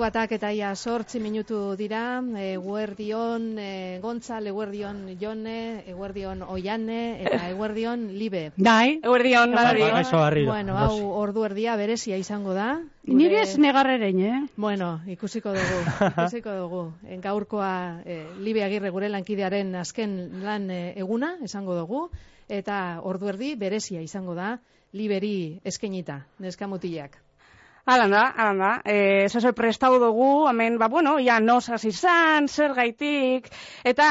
batak eta ia sortzi minutu dira, eguerdion e, Gontzal, eguerdion Jone, eguerdion Oiane, eta eguerdion Libe. Dai, eguerdion, Bueno, hau ordu erdia berezia izango da. Nire ez negarrerein, eh? Bueno, ikusiko dugu, ikusiko dugu. Gaurkoa e, Libe Agirre gure lankidearen azken lan e, eguna, esango dugu, eta ordu erdi berezia izango da, Liberi eskenita, neskamutilak. Alan da, alan da. E, Zasoi prestau dugu, hemen, ba, bueno, ja, nos hasi zan, zer gaitik, eta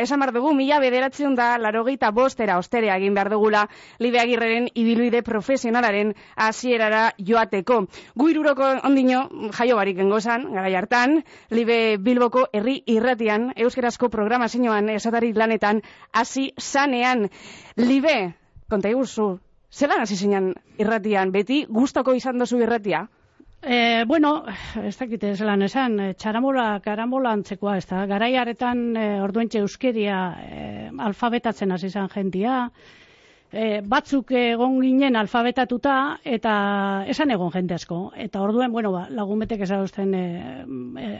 esan behar dugu, mila bederatzen da, laro bostera, osterea egin behar dugula, libe agirreren ibiluide profesionalaren hasierara joateko. Guiruroko ondino, jaio barik engozan, gara hartan, libe bilboko herri irratian, euskerazko programa zinuan, esatari lanetan, hasi zanean, libe, konta iguzu, Zelan hasi zinean irratian, beti gustoko izan dozu irratia? E, bueno, ez dakite zelan esan, e, txaramola, karamola antzekoa, ez da, garai aretan e, orduentxe euskeria e, alfabetatzen hasi izan jentia, e, batzuk egon ginen alfabetatuta eta esan egon jente asko. Eta orduen, bueno, ba, lagunbetek ezaguzten e,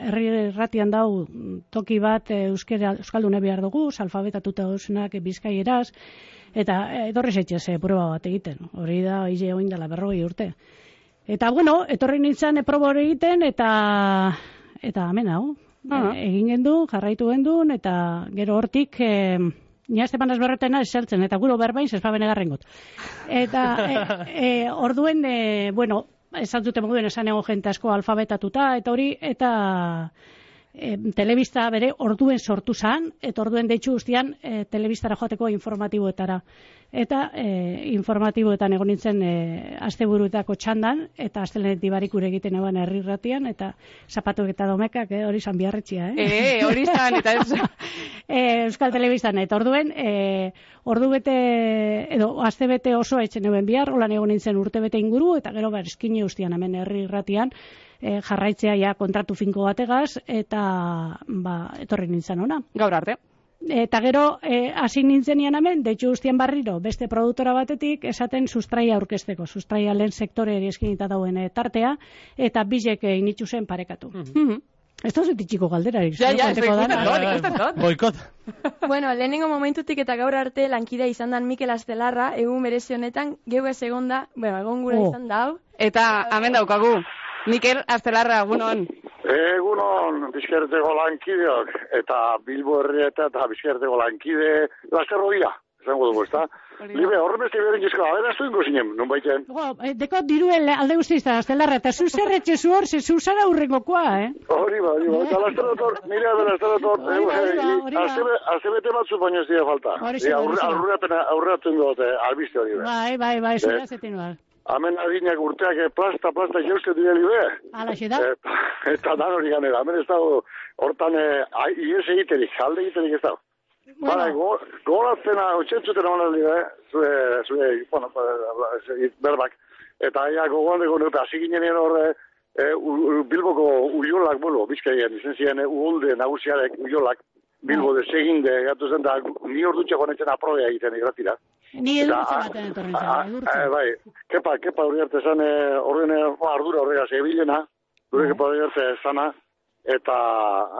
herri erratian dau toki bat e, euskera, euskaldune behar dugu, alfabetatuta eusenak bizkaieraz, eta edorri zetxe ze proba bat egiten. Hori da, ize oin dela berroi urte. Eta, bueno, etorri nintzen e, proba hori egiten, eta eta hemen hau. Uh egin gendu, jarraitu gendun, eta gero hortik... E, Nia Esteban Esberretena esertzen, eta guro berbain, zespaben egarren got. Eta, e, e, orduen, e, bueno, esan dute moduen esan ego jente asko alfabetatuta, eta hori, eta e, telebista bere orduen sortu zan, eta orduen deitzu guztian e, telebistara joateko informatiboetara. Eta e, informatiboetan egon nintzen e, asteburuetako txandan, eta astelenetik barik ure egiten egon herrirratian, eta zapatu eta domekak, hori zan biarretxia, eh? E, hori zan, eta ez... e, Euskal Telebistan, eta orduen, e, ordu bete, edo, aste bete oso etxen egon bihar, holan egon nintzen urte bete inguru, eta gero bar, eskine ustian hemen herrirratian, e, jarraitzea ja kontratu finko bategaz, eta ba, etorri nintzen ona. Gaur arte. Eta gero, e, hasi nintzen ian hemen, deitxu guztien barriro, beste produktora batetik, esaten sustraia aurkesteko, sustraia lehen sektore eskinita dauen e, tartea, eta bizek egin zen parekatu. Mm -hmm. Ez da txiko galderarik. Ja, ja, ikusten dut, Boikot. bueno, lehenengo momentutik eta gaur arte lankidea izan dan Mikel Astelarra, egun merezi honetan, geu ez egon da, bueno, egon gura oh. izan da. Eta, hemen daukagu, Mikel Astelarra, egunon. Egunon, bizkerteko lankideok, eta Bilbo herrieta eta bizkerteko lankide, lasterro dira, esango dugu, ez da? Libe, horren beste beren gizko, abera zuen gozinen, nun baiten. Eh, deko diruen alde guztizta, astelarra, eta zu zerretxe zu hor, zu zara urrengokoa, eh? Hori ba, hori ba, eta lasterro tor, nire abera lasterro tor, azte bete batzu baino ez dira falta. Aurreatzen dut, albiste hori, bai, bai, bai, zura zetin bai. Hemen adinak urteak plasta, plasta jauzke dira libe. Ala, xe da? Eta, eta dan hori ganera. Hemen ez dago, hortan, eh, ies egiterik, alde egiterik ez dago. Bueno. Bara, goratzen, otxentzuten amala libe, zue, zue, bueno, berbak. Eta aia gogoan dugu, eta hasi ginen horre, e, Bilboko uiolak, bueno, bizkaien, izen ziren, uolde nagusiarek uiolak, Bilbo de segin de gatu zen da ni ordutxe honetzen aprobea egiten igratira. Ni edurtze baten etorri zen, edurtze. Bai, kepa, kepa hori arte zen, horren ardura horrega zebilena, gure kepa hori arte zana, eta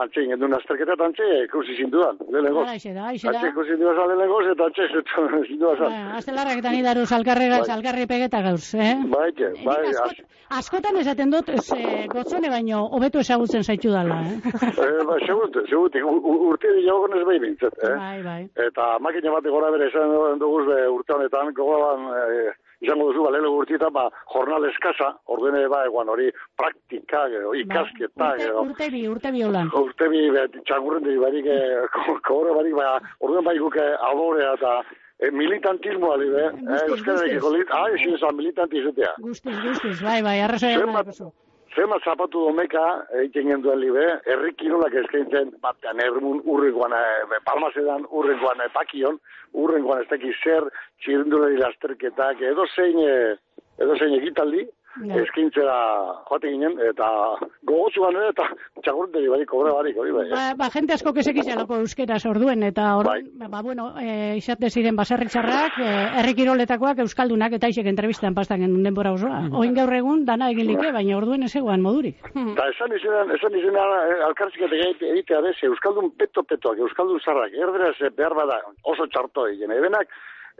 antxe ingen duen azterketa eta antxe ikusi zinduan, lehenengoz. Aixe da, aixe da. Antxe ikusi zinduan lehenengoz eta antxe zinduan zan. Ba, azte larrak eta nidaru salkarrega, bai. salkarri pegeta gauz, eh? Bai, ke, bai. Askot, askotan esaten dut, ez, eh, gotzone baino, hobeto esagutzen zaitu dala, eh? eh ba, segut, segut, urte di jago gonez behin bintzat, eh? Bai, bai. Eta makina bat gora bere esan duguz be urte honetan, gogoan, eh, izango duzu, balele gurtita, ba, jornal eskasa, ordene, ba, eguan hori, praktika, gero, ikasketa, gero. Urte bi, urte bi holan. Urte bi, txangurren di, barik, kore barik, ba, orduen bai guke adorea eta e, militantismoa di, be, eh, euskara ekiko lit, ah, esin zan militantizutea. Guztiz, guztiz, bai, bai, arrazoia. Zema zapatu domeka, egiten genduen libe, herri kirolak eskaintzen, batean ermun urrengoan, e, palmazedan urrengoan epakion, urrengoan ez dakiz zer, txirindulari lasterketak, edo zein, e, edo zein egitaldi. Eskintzera joate ginen, eta gogotsuan ere, eta txakurtegi bai, kobre barik, hori bai. eh. Ba, ba, jente asko kesekizalako euskeraz orduen, eta orduan, Bai. ba, bueno, e, izate ziren baserritxarrak, e, herri kiroletakoak euskaldunak, eta isek entrevistan pastan genuen denbora osoa. Oin gaur egun, dana egin like, baina orduen ez egoan modurik. Eta esan izenean, esan izenean alkarrizketa egitea bez, Euskaldun peto-petoak, Euskaldun zarrak, erderaz eh, behar bada oso txarto egin. Ebenak,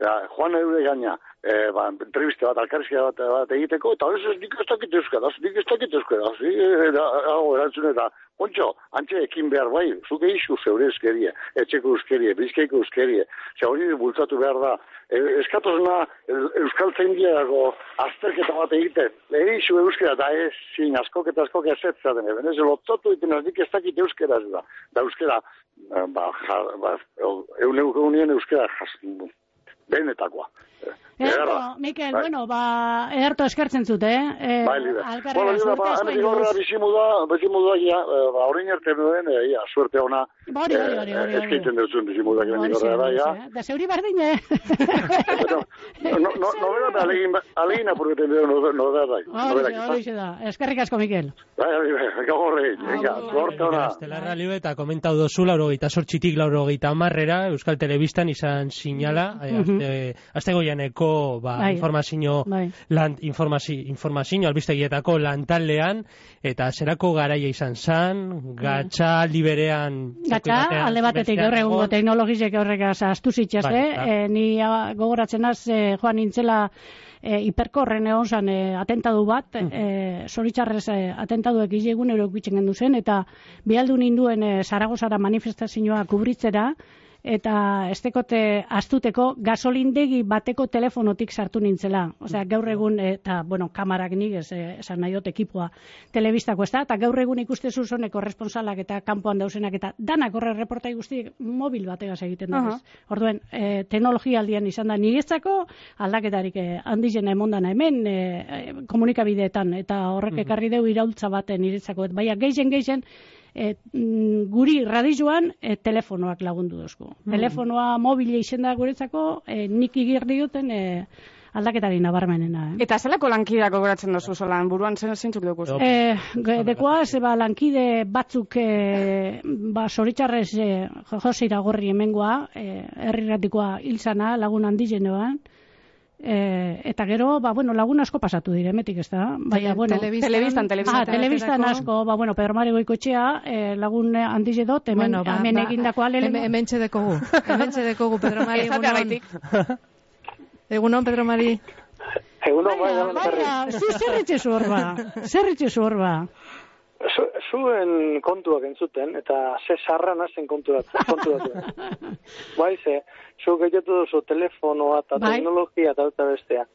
ja, Juan Eure gaina, e, ba, entrevista bat, alkarrizketa bat, bat egiteko, eta ez ez nik ez dakit euskaraz, nik ez dakit euskaraz, e, hau erantzun eta, Ontxo, antxe ekin behar bai, zuke isu zeure euskerie, etxeko euskerie, bizkaiko euskerie, ze hori bultzatu behar da. E, eskatozuna Euskal Zaindiago azterketa bat egiten, ere isu euskera, da ez zin askok eta askok ezetzaten, eben ez lotzatu egiten ez dik ez dakit euskeraz da. Da euskera, eh, ba, ja, ba, eun eunien euskera jas, benetakoa. Ederto, Mikel, bueno, ba, ederto eskertzen zute, eh? E, Bai, libe. Bueno, libe, ba, hemen gorra bizimudua, bizimudua, ja, eh, ba, orain arte nuen, eh, ja, suerte ona. Ba, hori, hori, hori, hori, hori. Eskaiten duzun bizimudak hemen gorra, bai, ja. Da zeuri bardin, eh? No, no, nobera da alegin, alegin apurketen dugu, no, nobera da. Horixe, horixe da. Eskerrik asko, Mikel. Bai, bai, bai, gogorre, venga, suerte ona. Estelarra libe eta komentau dozu, laurogeita sortxitik laurogeita amarrera, Euskal Telebistan izan sinala, eh, azte goianeko ba, Bai. informazio, Bai. lan, informazio, informazio albistegietako lantaldean, eta zerako garaia izan zan, gatxa liberean... Gatxa, alde batetik gaur egungo teknologizek horregaz astu zitxaz, Bai, eh? E, ni ah, gogoratzen az, eh, joan nintzela e, hiperkorren egon zan e, atentadu bat, e, zoritxarrez e, atentaduek izegun eurokitzen gendu zen, eta bialdu ninduen e, Zaragozara manifestazioa kubritzera, eta estekote astuteko gasolindegi bateko telefonotik sartu nintzela. Osea, gaur egun, eta, bueno, kamarak nik, ez, e, esan nahi dut ekipoa telebistako ez da, eta gaur egun ikuste zuzone korresponsalak eta kanpoan dauzenak, eta danak horre reportai guztiek mobil bategaz egiten da. Aha. ez. Orduen, e, teknologia aldian izan da niretzako aldaketarik e, handizen emondana hemen e, komunikabideetan, eta horrek ekarri deu iraultza baten niretzako. Et, baina geixen geixen, e, mm, guri radioan e, telefonoak lagundu dozku. Telefonoa mobile izen da guretzako, e, nik igirri duten e, aldaketari nabarmenena. Eh? Eta zelako lankideak gogoratzen duzu zolan, buruan zen zintzuk dugu. E, dekoa, ze ba, lankide batzuk e, ba, zoritxarrez e, Jose Iragorri hemengoa, e, herriratikoa hilzana, lagun handi e, eta gero, ba, bueno, lagun asko pasatu dire, metik ez da, baina, bueno, telebistan, telebistan. Ah, telebistan asko, ba, bueno, Pedro Mari Goikoetxea, eh, lagun handi dut, hemen, Bueno, ba, hemen ba, egindakoa lehenengo. Hemen, hemen txedekogu. Hemen txedekogu, Pedro Mari. Esateagaitik. Egunon, Pedro Mari. Egunon, bai, Baina, ekarri. baina, zu zer etxezu hor ba? Zu, zuen kontuak entzuten, eta ze sarra nazen kontuak. kontuak. bai, ze, zu gehiatu duzu telefonoa eta Bai. teknologia eta eta bestea.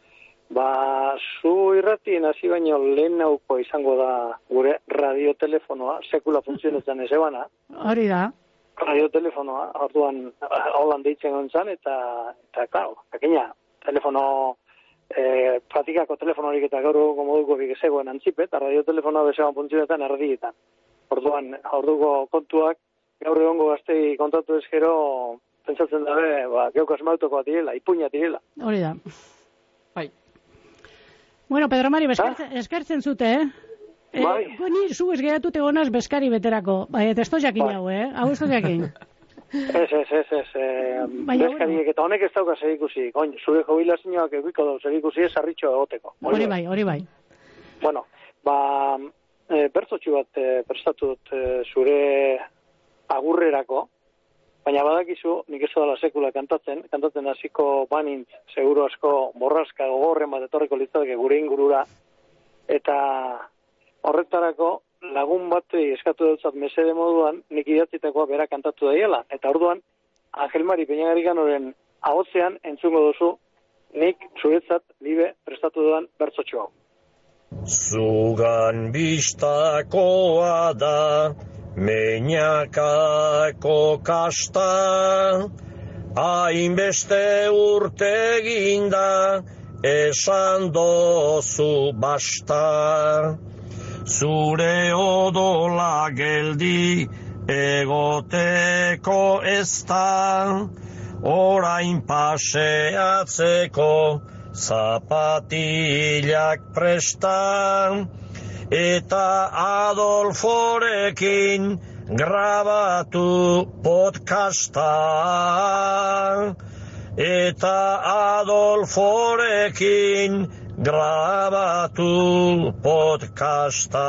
Ba, zu irratien hasi baino lehen izango da gure radiotelefonoa, sekula funtzionetan ez ebana, Hori da. radiotelefonoa, orduan holan deitzen gontzan, eta, eta, klaro, jakina, telefono, eh, pratikako telefonorik eta gaur egungo moduko bik zegoen antzipe, eta radiotelefonoa bezean funtzionetan erdietan. Orduan, orduko kontuak, gaur egongo gaztei kontatu ezkero, pentsatzen dabe, ba, geuk asmautokoa direla, ipuña direla. Hori da. Bai. Bueno, Pedro Mari, eskertzen, eskertzen zute, eh? Eh, Bai. gu ni zu ez geratute gonaz beskari beterako. Bai, eta ez to jakin Bai. hau, eh? Hau ez jakin. Ez, ez, ez, ez, eh, Baina, bezkariek eta honek ez dauka zer ikusi. Oin, zure jubilazioak egiko dau zer ikusi ez harritxo egoteko. Hori bai, hori bai. Bueno, ba, e, bertzotxu bat e, prestatu dut e, zure agurrerako, baina badakizu, nik ez dela sekula kantatzen, kantatzen hasiko banintz, seguru asko borraska gogorren bat etorriko litzateke gure ingurura, eta horretarako lagun bat eskatu dutzat mesede moduan, nik idatzitakoa bera kantatu daiela, eta orduan, Angel Mari Peñagarikanoren ahotzean entzungo duzu, nik zuretzat libe prestatu dudan bertzotxu hau. Zugan bistakoa da, meinakako kasta, hainbeste urte ginda, esan dozu basta. Zure odola geldi, egoteko ez da, orain paseatzeko, zapatilak presta, eta Adolforekin grabatu podcasta, eta Adolforekin grabatu podcasta.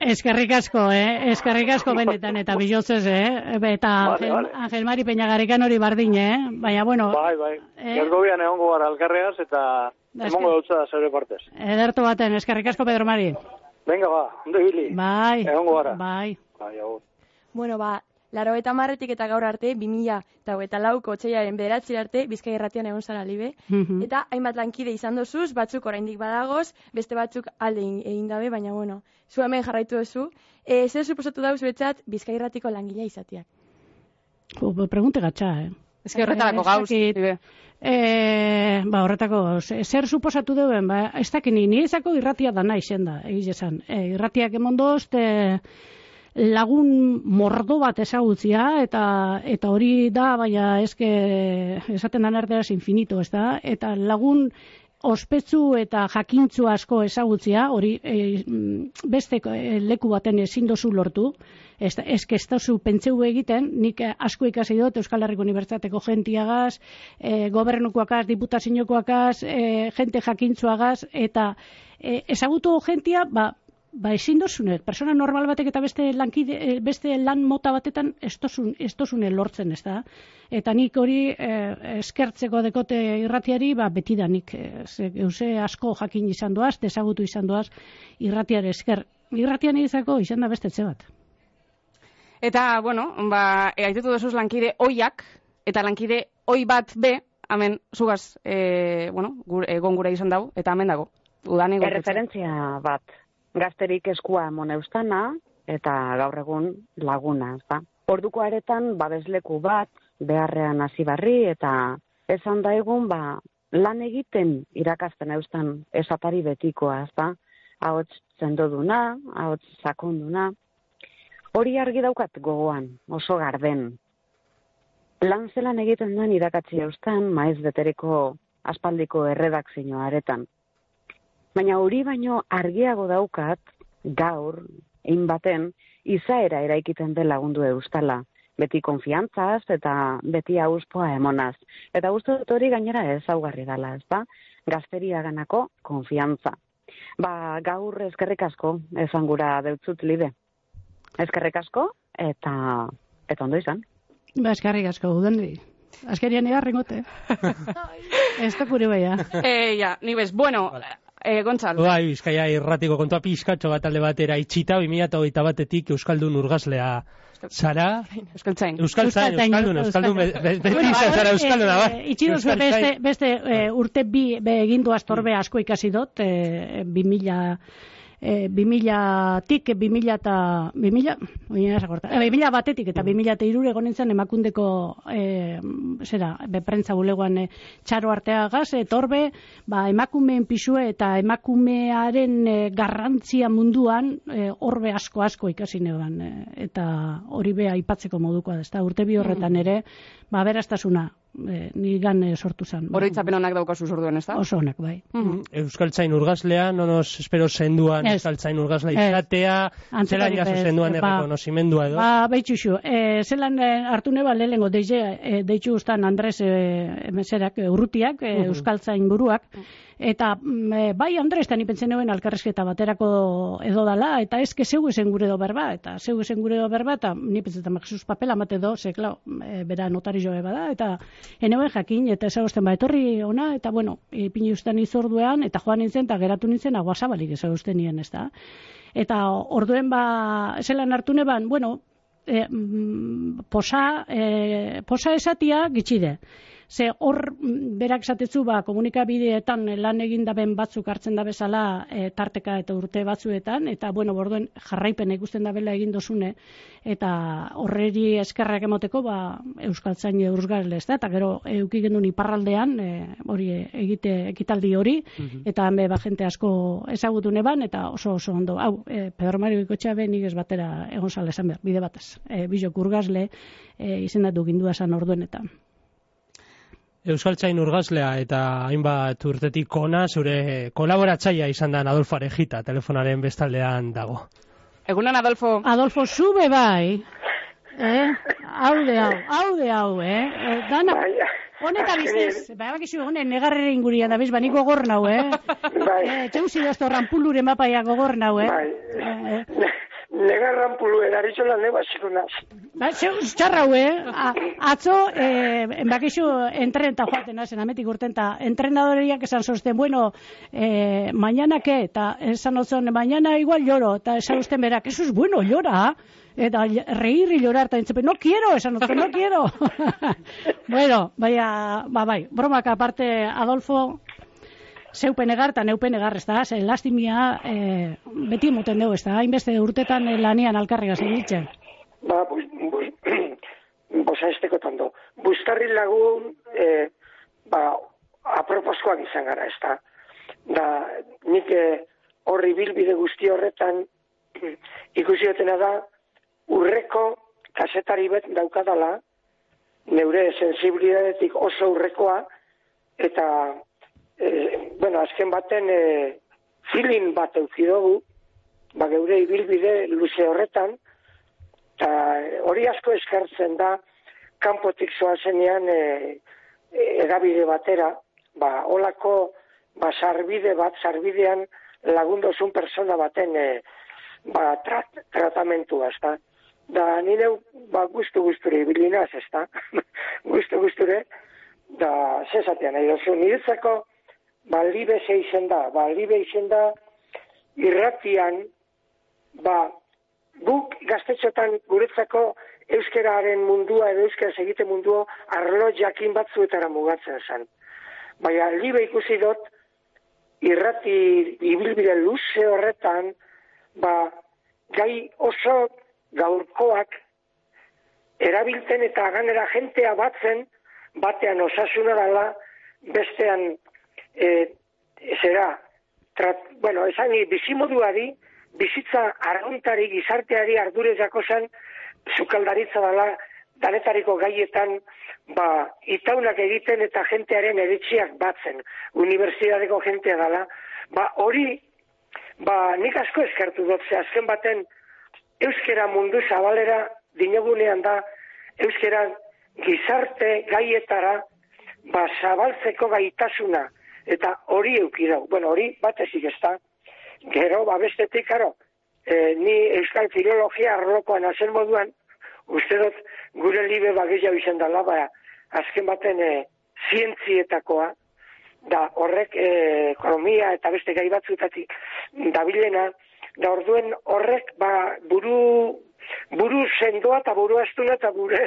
Eskerrik asko, eh? Eskerrik asko benetan eta bilozez, eh? Eta Vale, vale. Angel Mari Peñagarikan hori bardin, eh? Baina, bueno, Bai, bai. Eh? Gergobian egongo gara alkarreaz eta Da, emongo dutza zeure partez. edertu baten, eskerrik asko Pedro Mari. Venga, ba, ondo ibili. Bai, Egongo gara. bai. Bai, agur. Bueno, ba, laro eta marretik eta gaur arte, 2000 eta hogeita lauko otxeiaren bederatzi arte, bizkai erratian egon zara libe. Mhm. Eta hainbat lankide izan dozuz, batzuk oraindik badagoz, beste batzuk alde egin- dabe, baina bueno, zu hemen jarraitu duzu. E, zer suposatu dauz betzat, bizkai erratiko langilea izateak? Jo, pregunte gatxa, eh? Ez que horretarako gauz. E, ba, horretako, ze- zer suposatu duen, ba, ez dakit ni, niretzako irratia dana izen da, egiz esan. E, irratiak emondozt, e, lagun mordo bat ezagutzia, eta eta hori da, baina eske esaten dan erderaz infinito, ez da? Eta lagun ospetsu eta jakintzu asko ezagutzia, hori e, beste e, leku baten ezin dozu lortu, ez, eske ez dozu pentseu egiten, nik eh, asko ikasi dut Euskal Herriko Unibertsitateko gentiagaz, e, gobernukoakaz, diputaziokoakaz, e, jente jakintzuagaz, eta e, ezagutu gentia, ba, ba ezin dozune, persona normal batek eta beste lankide, eh, beste lan mota batetan ez dozune lortzen, ez da? Eta nik hori eh, eskertzeko dekote irratiari, ba, beti da nik, eh, ze, euse asko jakin izan doaz, desagutu izan doaz, irratiare esker. Irratian izako izan da beste etxe bat. Eta, bueno, ba, e, aitetu dozuz lankide oiak, eta lankide oi bat be, hemen, zugaz, e, bueno, gur, egon gura izan dau, eta hemen dago. Udan egon. Erreferentzia bat, gazterik eskua emon eustana, eta gaur egun laguna, ez da. Orduko aretan, babesleku bat, beharrean hasi barri, eta esan da egun, ba, lan egiten irakasten eustan esatari betikoa, ez da. Ahots zendoduna, ahots sakonduna. Hori argi daukat gogoan, oso garden. Lan zelan egiten duen irakatzi eustan, maiz beteriko aspaldiko erredakzioa aretan. Baina hori baino argiago daukat, gaur, egin baten, izaera eraikiten dela lagundu eustala. Beti konfiantzaz eta beti auspoa emonaz. Eta uste dut hori gainera ez augarri dela, ez da? Gazteriaganako konfiantza. Ba, gaur eskerrik asko, esan gura deutzut libe. Eskerrik asko, eta, eta ondo izan. Ba, eskarrik asko, udendi. Azkerian egarrengote. ez da kure baia. E, ja, ni bez, bueno, e, Gontzal. Bai, Bizkaia irratiko kontua pizkatxo bat alde batera itxita, 2008 batetik Euskaldun urgazlea zara. Euskaltzain. Euskaltzain, Euskaldun, Euskaldun, be- be- beti Bueno, izan zara Euskalduna, eh, bai. eh, Itxi duzu beste, beste eh, urte bi egindu astorbe asko ikasi dut, eh, 2000 eh, 2000-tik, 2000 eta 2000, oina esakorta, eh, 2000 batetik eta 2000 eta irure egon nintzen emakundeko eh, zera, beprentza bulegoan eh, txaro arteagaz, eh, torbe, ba, emakumeen pisue eta emakumearen eh, garrantzia munduan eh, orbe asko asko ikasi neban, eh, eta hori be aipatzeko modukoa da, ezta? Urte bi horretan ere, ba, beraztasuna, eh, nigan eh, sortu zen. Oroitzapen onak daukazu zorduen, ez da? Oso onak, bai. Mhm. Euskaltzain urgazlea, no nos espero senduan Ez. Euskaltzain urgazlea izatea, zelan jaso ez, senduan ba. errekonozimendua edo. Ba, behitxuxu, e, zelan e, hartu neba lehenengo deize, e, deitxu ustan Andres e, meserak, e, urrutiak, e, euskaltzain buruak, eta e, bai Andres, eta ni pentsen neuen alkarrezketa baterako edo dala, eta ez que zeu esen gure do berba, eta zeu esen gure do berba, eta ni pentsetan Jesus papela mate do, ze, klau, e, bera notari joe bada, eta eneuen jakin, eta ezagusten ba, etorri ona, eta bueno, ipini ustan izorduean, eta joan nintzen, eta geratu nintzen, aguazabalik ezagusten nien, ez da. Eta orduen ba, zelan hartu neban, bueno, e, posa, e, posa esatia gitxide. Ze hor mm, berak esatetzu ba, komunikabideetan lan egin daben batzuk hartzen da bezala e, tarteka eta urte batzuetan, eta bueno, borduen jarraipen ikusten da bela egin dozune, eta horreri eskerrak emoteko ba, euskaltzain euruzgarle ez da, eta gero euki gendun iparraldean, e, hori egite ekitaldi hori, eta hanbe ba, jente asko ezagutu neban, eta oso oso ondo. Hau, e, Pedro Mario Ikotxa be nik ez batera egon sale esan behar, bide batez. E, bizok urgazle e, izendatu gindua esan orduen eta. Euskaltzain urgazlea eta hainbat urtetik ona zure kolaboratzaia izan da Adolfo Arejita telefonaren bestaldean dago. Egunan, Adolfo. Adolfo, zube bai. Eh? Hau de hau, hau de hau, eh? eh dana, honetan bizez, bai, bakizu, honen negarrere ingurian da, biz, ba, nik gogor nau, eh? Bai. Eh, txauzi dazto rampuluren mapaia gogor nau, eh? Bai. Eh, Negarran pulu edaritxo lan neba zikuna. Ba, txarra hau, eh? Atzo, eh, bakizu, entreenta joaten hazen, ametik urtenta, entrenadoriak esan zosten, bueno, eh, mañana ke, eta esan otzen, mañana igual lloro, eta esan usten berak, eso es bueno, llora, eta reír y llorar, eta entzepe, no quiero, esan otzen, no quiero. bueno, baina, ba, bai, bromak aparte, Adolfo, zeupen egar eta neupen egar, ez da, ze lastimia e, beti moten dugu, ez da, hainbeste urtetan eh, lanian alkarriga zen Ba, bus, bus, bosa estekotan do. Bustarri lagun, e, ba, aproposkoak izan gara, ez da. Da, nik horri bilbide guzti horretan ikusi da, urreko kasetari bet daukadala, neure sensibilidadetik oso urrekoa, eta e, bueno, azken baten e, filin bat euki dugu, ba geure ibilbide luze horretan, eta hori asko eskartzen da, kanpotik zoa zenean e, edabide batera, ba olako ba, sarbide bat, sarbidean lagundozun persona baten e, ba, trat, tratamentua, ez da. Nire, ba, guztu guzture ibilinaz, ez da. guztu guzture, da, zezatean, nahi dozu, niretzako, baldibe zeizen da, baldibe izen da, irratian, ba, guk gaztetxotan guretzako euskeraren mundua edo euskera egite mundua arlo jakin batzuetara mugatzen zen. Baina libe ikusi dut, irrati ibilbide luze horretan, ba, gai oso gaurkoak erabiltzen eta ganera jentea batzen, batean osasuna dela, bestean e, zera, trat, bueno, esan bizimoduari, bizitza arruntari, gizarteari ardurez jako zen, zukaldaritza dela, danetariko gaietan, ba, itaunak egiten eta jentearen eritxiak batzen, unibertsitateko jentea dela, ba, hori, ba, nik asko eskertu dut, ze azken baten, euskera mundu zabalera, dinogunean da, euskera gizarte gaietara, ba, zabaltzeko gaitasuna, eta hori eukidau. Bueno, hori bat ezik ez da. Gero, ba, bestetik, karo, e, ni euskal filologia arlokoan azen moduan, uste dut gure libe bagizia izan dela, ba, azken baten e, zientzietakoa, da horrek e, ekonomia eta beste gai batzutatik dabilena, da orduen horrek ba, buru, buru sendoa eta buru astuna eta buru,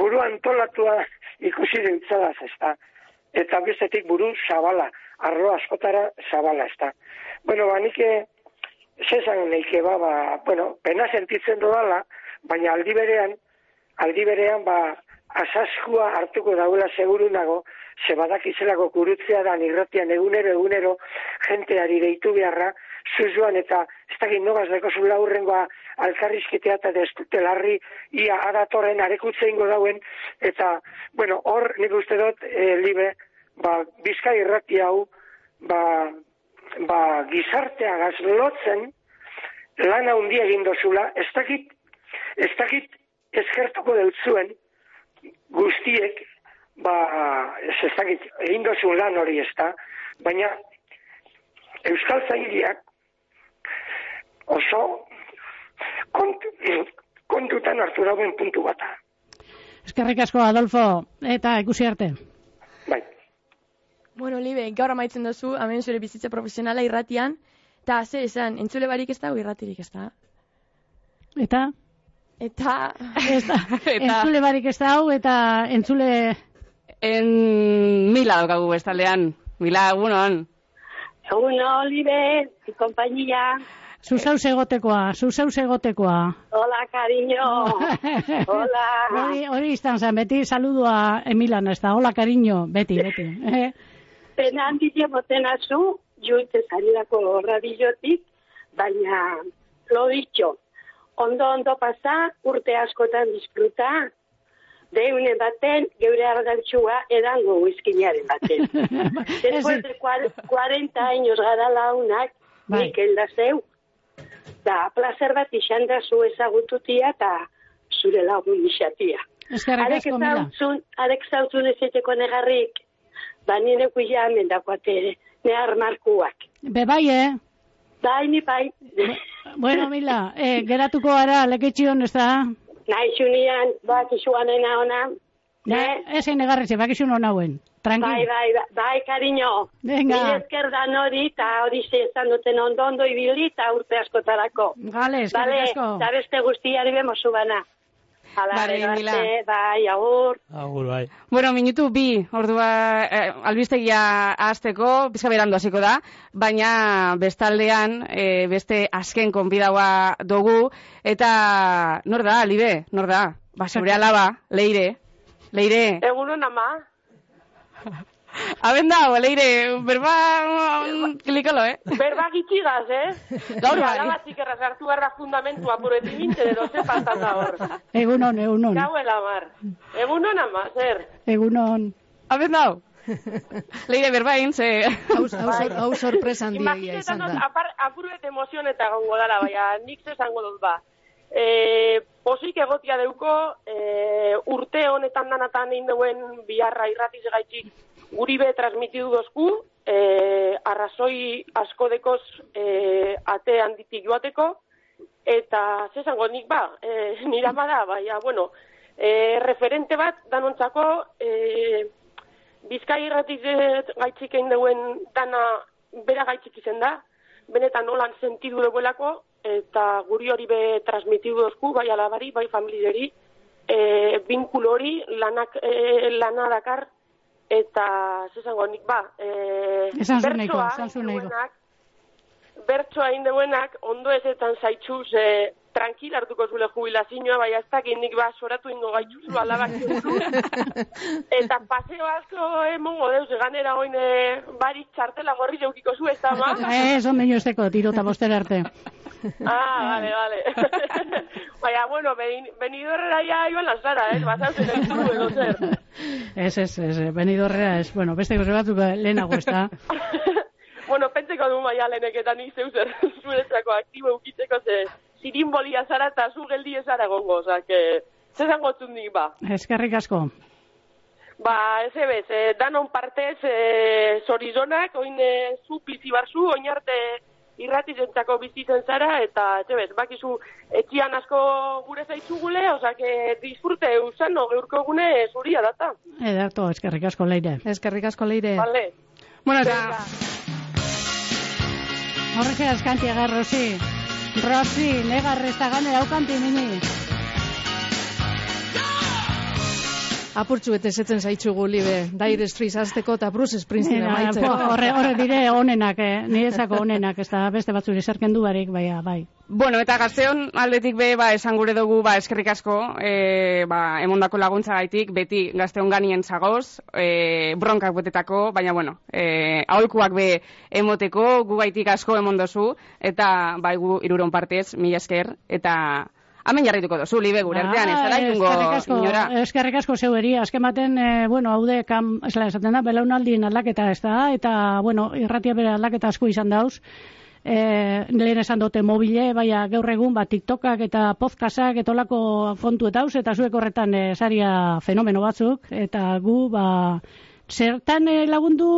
buru antolatua ikusi dintzadaz, ez da. Eta bestetik buru zabala arro askotara zabala, ez da. Bueno, ba, nike, zezan neike, ba, ba, bueno, pena sentitzen dudala, baina aldi berean, aldi berean, ba, asaskua hartuko daula seguru nago, ze badak izelako kurutzea da nirratian egunero, egunero, jenteari deitu beharra, zuzuan eta ez dakit nogaz deko zu laurrengoa alkarrizkitea eta destutelarri ia adatorren arekutze ingo dauen, eta, bueno, hor nik uste dut, e, libe, ba, bizkai irrati hau, ba, ba, gizartea gazlotzen, lan handi egin dozula, ez dakit, ez dakit eskertuko zuen guztiek, ba, ez, ez dakit, egin dozun lan hori ez da, baina Euskal Zairiak oso kont, kontutan hartu dauen puntu bata. Eskerrik asko, Adolfo, eta ikusi arte. Bueno, Libe, gaur amaitzen duzu, hemen zure bizitza profesionala irratian, eta ze esan, entzule barik ez da, irratirik ez da. Eta? Eta... Ez da, entzule barik ez da, eta entzule... En mila daukagu bestaldean, mila egunon. Egunon, Libe, kompainia. Zuzau segotekoa, zuzau segotekoa. Hola, cariño. Hola. Hori, hori izan zen, beti saludua Emilan, ez da, hola, cariño, beti, beti. Eh? pena handitia boten azu, juite zarirako radiotik, baina lo dicho, ondo ondo pasa, urte askotan disfruta, deune baten, geure ardantxua edango uizkinaren baten. Después de cuar- 40 años gara launak, Bai. nik elda zeu, da placer bat izan da zu ezagututia eta zure lagun. Eskerrik Arek zautzun, arek zautzun ezeteko negarrik, ba nire kuia hemen dakoate ere, nehar markuak. Be bai, eh? Bai, ni bai. Bueno, Mila, eh, geratuko gara leketxion, ez da? Nahi xunian, bak ona. Ne, ez egin negarretxe, bakizu non hauen. Tranquil. Bai, bai, bai, bai, cariño. Venga. Mila esker da nori, eta hori esan duten ondo ondo ibili, eta urte askotarako. Gale, eskerrik asko. eta beste guztiari bemozu bana. Hala, Bai, arte, bai, agur. Agur, bai. Bueno, minutu bi, ordua eh, albistegia hasteko, pizka berandu hasiko da, baina bestaldean eh, beste azken konbidaua dugu, eta nor da, libe, nor da? Ba, zure alaba, leire, leire. Egunon ama. Haben da, leire, berba mm, kilikolo, eh? Berba gitxigaz, eh? Gaur bai. Alabatik errazartu garra fundamentua pureti binte, edo ze faltan da hor. Egunon, egunon. Gauela mar. Egunon ama, zer? Egunon. Haben da? leire, berba egin, ze... Hau, hau, sor- hau sorpresa handiegia izan Imaginetan da. apar, apuruet emozioen eta gongo dala, baina nik zesango dut ba. E, posik egotia deuko, e, urte honetan danatan egin duen biharra irratiz gaitxik guri be transmitidu dozku, e, arrazoi asko dekoz e, ate handitik joateko, eta zesango nik ba, e, nira bada, baina, bueno, e, referente bat danontzako, e, Bizkai irratiz gaitxik egin duen dana bera gaitxik izen da, benetan nolan sentidu duelako, eta guri hori be transmitidu dozku, bai alabari, bai familiari, e, binkulo hori lanak, e, lana dakar, eta zesango nik ba, e, Esan bertsoa duenak, bertsoa egin deuenak, ondo ezetan zaitxuz, e, tranquil hartuko zule jubilazioa, bai ez dakit nik ba soratu ingo gaitxuzu alabak Eta paseo asko emongo deuz, ganera oin e, barik txartela gorri zeukiko zu, ez da ma? Ez, ondo inozteko, tiro eta bostera arte. Ah, vale, vale. Baina, bueno, benidorrera ja iban lanzara, eh? Bazan zen entzuru edo zer. Ez, ez, ez, benidorrera ez. Bueno, beste gauze batzuk eh, lehenago ez da. bueno, pentseko du maia leheneketan nik zeu zer zuretzako aktibo eukitzeko ze zirimbolia zara eta zu geldi ezara gongo, oza, que zezan gotzun nik ba. Eskerrik asko. Ba, ez ebez, eh, danon partez eh, zorizonak, oin eh, zu bizi barzu, oin arte irratizentzako bizitzen zara, eta ez ebez, bakizu etxian asko gure zaitzugule, oza, que disfrute usan, no, geurko egune zuria data. Edarto, eskerrik asko leire. Eskerrik asko leire. Vale. Bueno, eta... Horrek askanti agar, Rosi. Rosi, negarrez da gane daukanti mini. Apurtxu bete zetzen zaitxugu libe. Dire Street azteko eta Bruce Springsteen amaitzeko. Horre, horre dire onenak, eh? niretzako onenak, ez da beste batzuri zerken du barik, baina, bai. Bueno, eta gazteon aldetik be, ba, esan gure dugu, ba, eskerrik asko, e, ba, emondako laguntza gaitik, beti gazteon ganien zagoz, e, bronkak botetako, baina, bueno, e, aholkuak be emoteko, gu gaitik asko emondozu, eta, bai, gu iruron partez, mila esker, eta hemen jarrituko dozu, libe, gure artean, ez dara inungo, eskerrik asko, inora. eskerrik asko zeueri, azken baten, eh, bueno, haude, kam, esla esaten da, belaunaldien aldaketa ez da, eta, bueno, irratia bere aldaketa asko izan dauz, e, lehen esan dute mobile, baina gaur egun, ba, TikTokak eta podcastak eta olako kontu eta hauz, eta zuek horretan e, saria fenomeno batzuk, eta gu, ba, zertan eh, lagundu,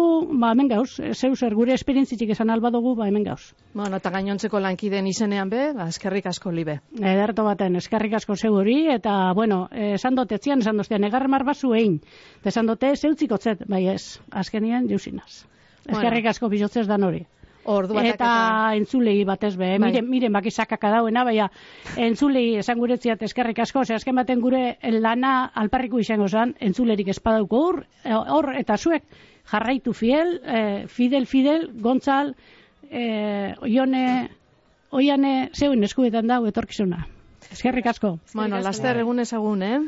ba, hemen gauz, zeu zer gure esperientzitik esan alba dugu, ba, hemen gauz. Bueno, eta gainontzeko lankideen izenean be, ba, eskerrik asko libe. Ederto baten, eskerrik asko zeu hori, eta, bueno, eh, esan dote, etzian esan doztean, egar mar bazu egin. Eta esan dote, zeutzikotzet, bai ez, azkenien jauzinaz. Bueno. Eskerrik asko bizotzez dan hori. Ordu batak Eta entzulei batez be, eh? Bai. miren, miren baki sakaka dauena, baina entzulei esan guretziat eskerrik asko, ze azken baten gure lana alparriko izango zan, entzulerik espadauko hor, eh, hor, eta zuek jarraitu fiel, eh, fidel, fidel, gontzal, eh, oione, oiane, zeuen eskuetan dau etorkizuna. Eskerrik asko. Bueno, laster egun ezagun, eh?